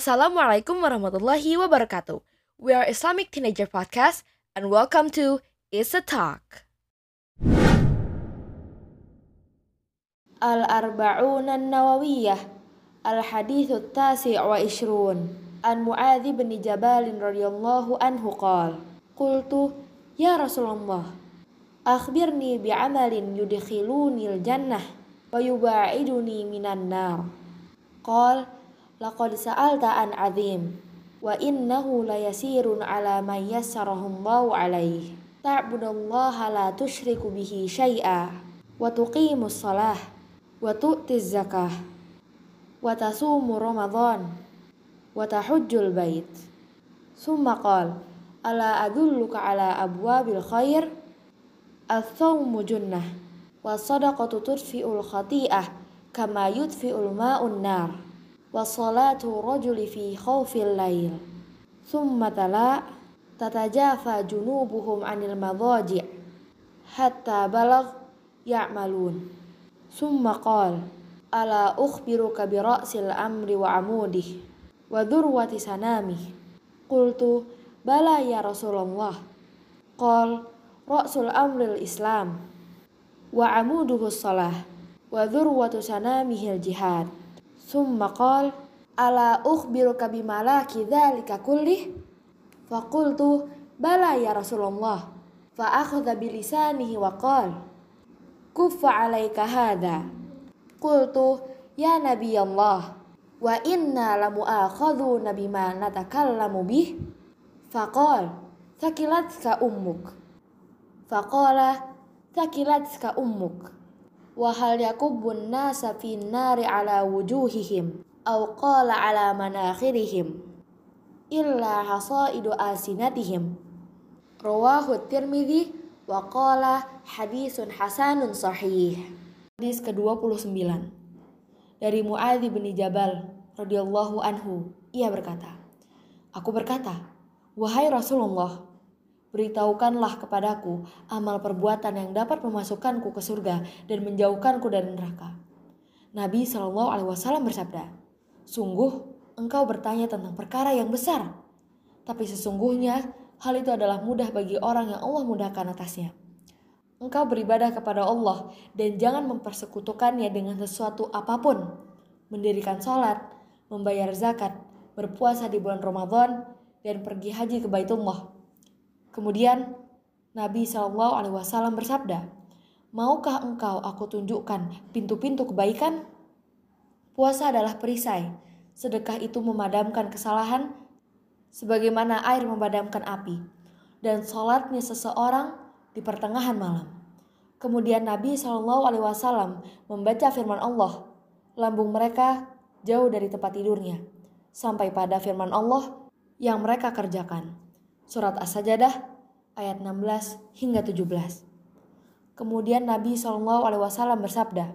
Assalamualaikum warahmatullahi wabarakatuh. We are Islamic Teenager Podcast and welcome to It's a Talk. Al-Arba'un Al Nawawiyah Al-Hadithu Tasi' wa Ishrun An Mu'adh bin Jabal radhiyallahu anhu qal Qultu Ya Rasulullah Akhbirni bi'amalin al jannah wa yubaiduni minan nar Qal لقد سألت عن عظيم وإنه ليسير على من يسره الله عليه. تعبد الله لا تشرك به شيئا وتقيم الصلاة وتؤتي الزكاة وتصوم رمضان وتحج البيت. ثم قال ألا أدلك على أبواب الخير؟ الصوم جنة والصدقة تطفئ الخطيئة كما يطفئ الماء النار. وصلاة الرجل في خوف الليل ثم تلا تتجافى جنوبهم عن المضاجع حتى بلغ يعملون ثم قال ألا أخبرك برأس الأمر وعموده وذروة سنامه قلت بلى يا رسول الله قال رأس الأمر الإسلام وعموده الصلاة وذروة سنامه الجهاد ثم قال ألا أخبرك بملاك ذلك كله فقلت بلى يا رسول الله فأخذ بلسانه وقال كف عليك هذا قلت يا نبي الله وإنا لمؤاخذون بما نتكلم به فقال ثكلتك أمك فقال ثكلتك أمك wahal yakubun nasa finnari ala wujuhihim au qala ala manakhirihim illa hasaidu asinatihim. Rawahu tirmidhi wa qala hadisun hasanun sahih. Hadis ke-29. Dari Mu'adhi bin Jabal radhiyallahu anhu ia berkata aku berkata wahai Rasulullah beritahukanlah kepadaku amal perbuatan yang dapat memasukkanku ke surga dan menjauhkanku dari neraka Nabi Shallallahu alaihi wasallam bersabda Sungguh engkau bertanya tentang perkara yang besar tapi sesungguhnya hal itu adalah mudah bagi orang yang Allah mudahkan atasnya engkau beribadah kepada Allah dan jangan mempersekutukannya dengan sesuatu apa pun. Mendirikan sholat, membayar zakat, berpuasa di bulan Ramadan, dan pergi haji ke Baitullah. Kemudian Nabi Shallallahu Alaihi Wasallam bersabda, Maukah engkau aku tunjukkan pintu-pintu kebaikan? Puasa adalah perisai, sedekah itu memadamkan kesalahan, sebagaimana air memadamkan api, dan sholatnya seseorang di pertengahan malam. Kemudian Nabi Shallallahu Alaihi Wasallam membaca firman Allah, lambung mereka jauh dari tempat tidurnya, sampai pada firman Allah yang mereka kerjakan. Surat As-Sajadah ayat 16 hingga 17. Kemudian Nabi Shallallahu Alaihi Wasallam bersabda,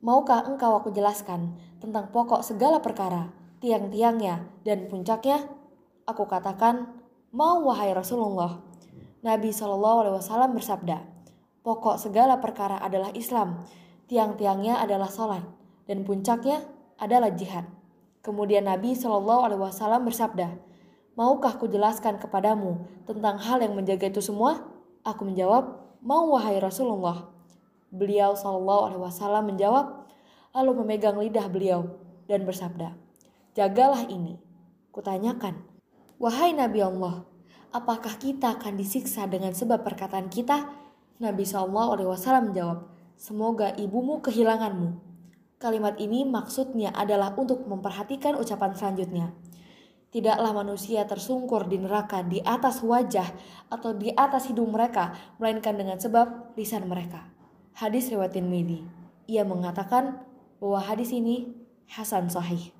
Maukah engkau aku jelaskan tentang pokok segala perkara, tiang-tiangnya dan puncaknya? Aku katakan, mau wahai Rasulullah. Nabi Shallallahu Alaihi Wasallam bersabda, pokok segala perkara adalah Islam, tiang-tiangnya adalah salat, dan puncaknya adalah jihad. Kemudian Nabi Shallallahu Alaihi Wasallam bersabda, maukah ku jelaskan kepadamu tentang hal yang menjaga itu semua? Aku menjawab, mau wahai Rasulullah. Beliau Shallallahu Alaihi Wasallam menjawab, lalu memegang lidah beliau dan bersabda, jagalah ini. Kutanyakan, wahai Nabi Allah, apakah kita akan disiksa dengan sebab perkataan kita? Nabi Shallallahu Alaihi Wasallam menjawab, semoga ibumu kehilanganmu. Kalimat ini maksudnya adalah untuk memperhatikan ucapan selanjutnya. Tidaklah manusia tersungkur di neraka di atas wajah atau di atas hidung mereka, melainkan dengan sebab lisan mereka. Hadis riwayat Tirmidzi. Ia mengatakan bahwa hadis ini hasan sahih.